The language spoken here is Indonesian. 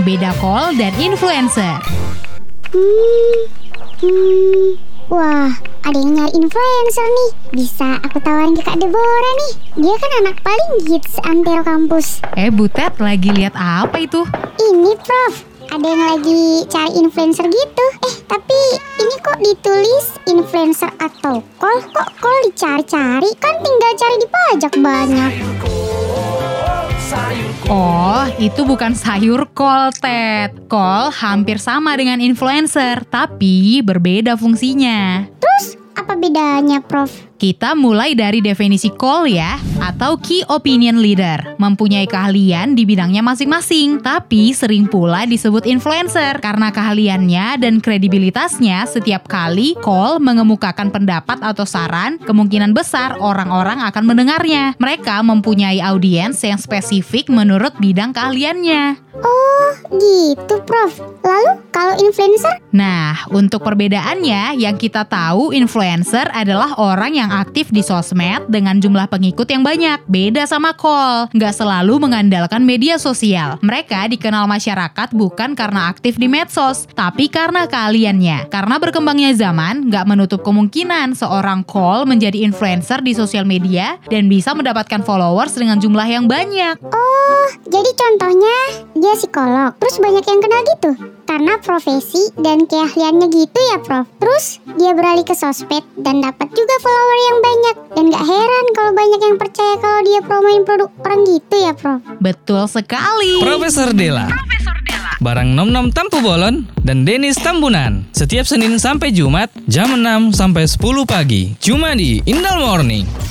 beda call dan influencer. Hmm, hmm, wah, ada yang nyari influencer nih. Bisa aku tawarin ke Kak Deborah nih. Dia kan anak paling hits antero kampus. Eh, Butet lagi lihat apa itu? Ini, Prof. Ada yang lagi cari influencer gitu. Eh, tapi ini kok ditulis influencer atau call? Kok call dicari-cari? Kan tinggal cari di pajak banyak. Oh, itu bukan sayur kol, Ted. Kol hampir sama dengan influencer, tapi berbeda fungsinya. Terus, apa bedanya, Prof? Kita mulai dari definisi call ya, atau key opinion leader. Mempunyai keahlian di bidangnya masing-masing, tapi sering pula disebut influencer karena keahliannya dan kredibilitasnya setiap kali call mengemukakan pendapat atau saran, kemungkinan besar orang-orang akan mendengarnya. Mereka mempunyai audiens yang spesifik menurut bidang keahliannya. Oh, gitu, Prof. Lalu, kalau influencer? Nah, untuk perbedaannya, yang kita tahu influencer adalah orang yang aktif di sosmed dengan jumlah pengikut yang banyak. Beda sama call, nggak selalu mengandalkan media sosial. Mereka dikenal masyarakat bukan karena aktif di medsos, tapi karena keahliannya. Karena berkembangnya zaman, nggak menutup kemungkinan seorang call menjadi influencer di sosial media dan bisa mendapatkan followers dengan jumlah yang banyak. Oh, jadi contohnya dia psikolog, terus banyak yang kenal gitu? Karena profesi dan keahliannya gitu ya, Prof. Terus dia beralih ke sosmed dan dapat juga follower yang banyak. Dan gak heran kalau banyak yang percaya kalau dia promoin produk orang gitu ya, Prof. Betul sekali. Profesor Dela. Barang Nom Nom Tampu Bolon dan Denis Tambunan. Setiap Senin sampai Jumat jam 6 sampai 10 pagi. Cuma di Indal Morning.